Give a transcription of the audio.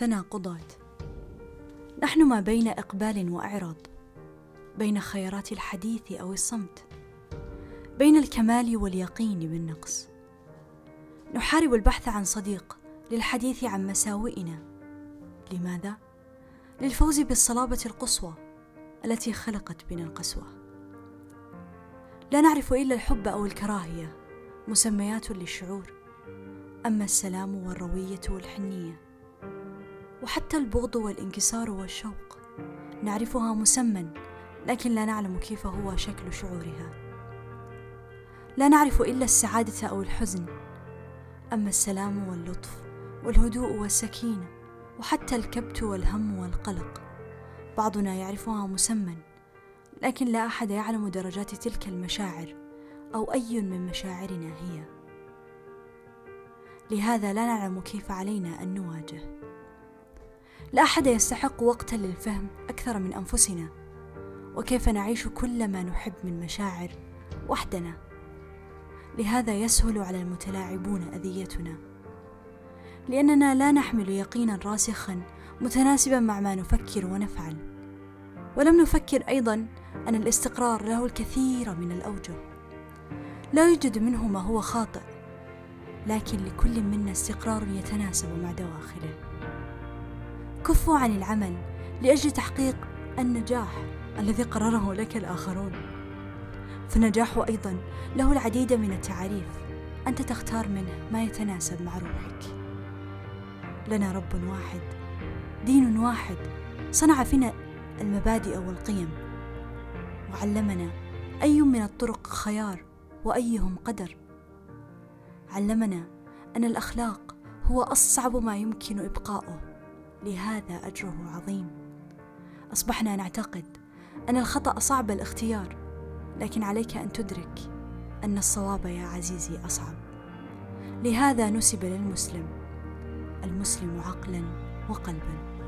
تناقضات نحن ما بين إقبال وإعراض بين خيارات الحديث أو الصمت بين الكمال واليقين بالنقص. نحارب البحث عن صديق للحديث عن مساوئنا. لماذا؟ للفوز بالصلابة القصوى التي خلقت بنا القسوة. لا نعرف إلا الحب أو الكراهية مسميات للشعور. أما السلام والروية والحنية. وحتى البغض والانكسار والشوق. نعرفها مسمى لكن لا نعلم كيف هو شكل شعورها. لا نعرف إلا السعادة أو الحزن. أما السلام واللطف والهدوء والسكينة وحتى الكبت والهم والقلق بعضنا يعرفها مسمى لكن لا أحد يعلم درجات تلك المشاعر أو أي من مشاعرنا هي. لهذا لا نعلم كيف علينا أن نواجه. لا أحد يستحق وقتا للفهم أكثر من أنفسنا. وكيف نعيش كل ما نحب من مشاعر وحدنا؟ لهذا يسهل على المتلاعبون أذيتنا. لأننا لا نحمل يقينا راسخا متناسبا مع ما نفكر ونفعل. ولم نفكر أيضا أن الاستقرار له الكثير من الأوجه. لا يوجد منه ما هو خاطئ لكن لكل منا استقرار يتناسب مع دواخله. كفوا عن العمل لأجل تحقيق النجاح الذي قرره لك الآخرون. فالنجاح أيضا له العديد من التعاريف أنت تختار منه ما يتناسب مع روحك. لنا رب واحد دين واحد صنع فينا المبادئ والقيم. وعلمنا أي من الطرق خيار وأيهم قدر. علمنا أن الأخلاق هو أصعب ما يمكن إبقاؤه. لهذا أجره عظيم. أصبحنا نعتقد أن الخطأ صعب الاختيار لكن عليك أن تدرك أن الصواب يا عزيزي أصعب. لهذا نسب للمسلم المسلم عقلا وقلبا.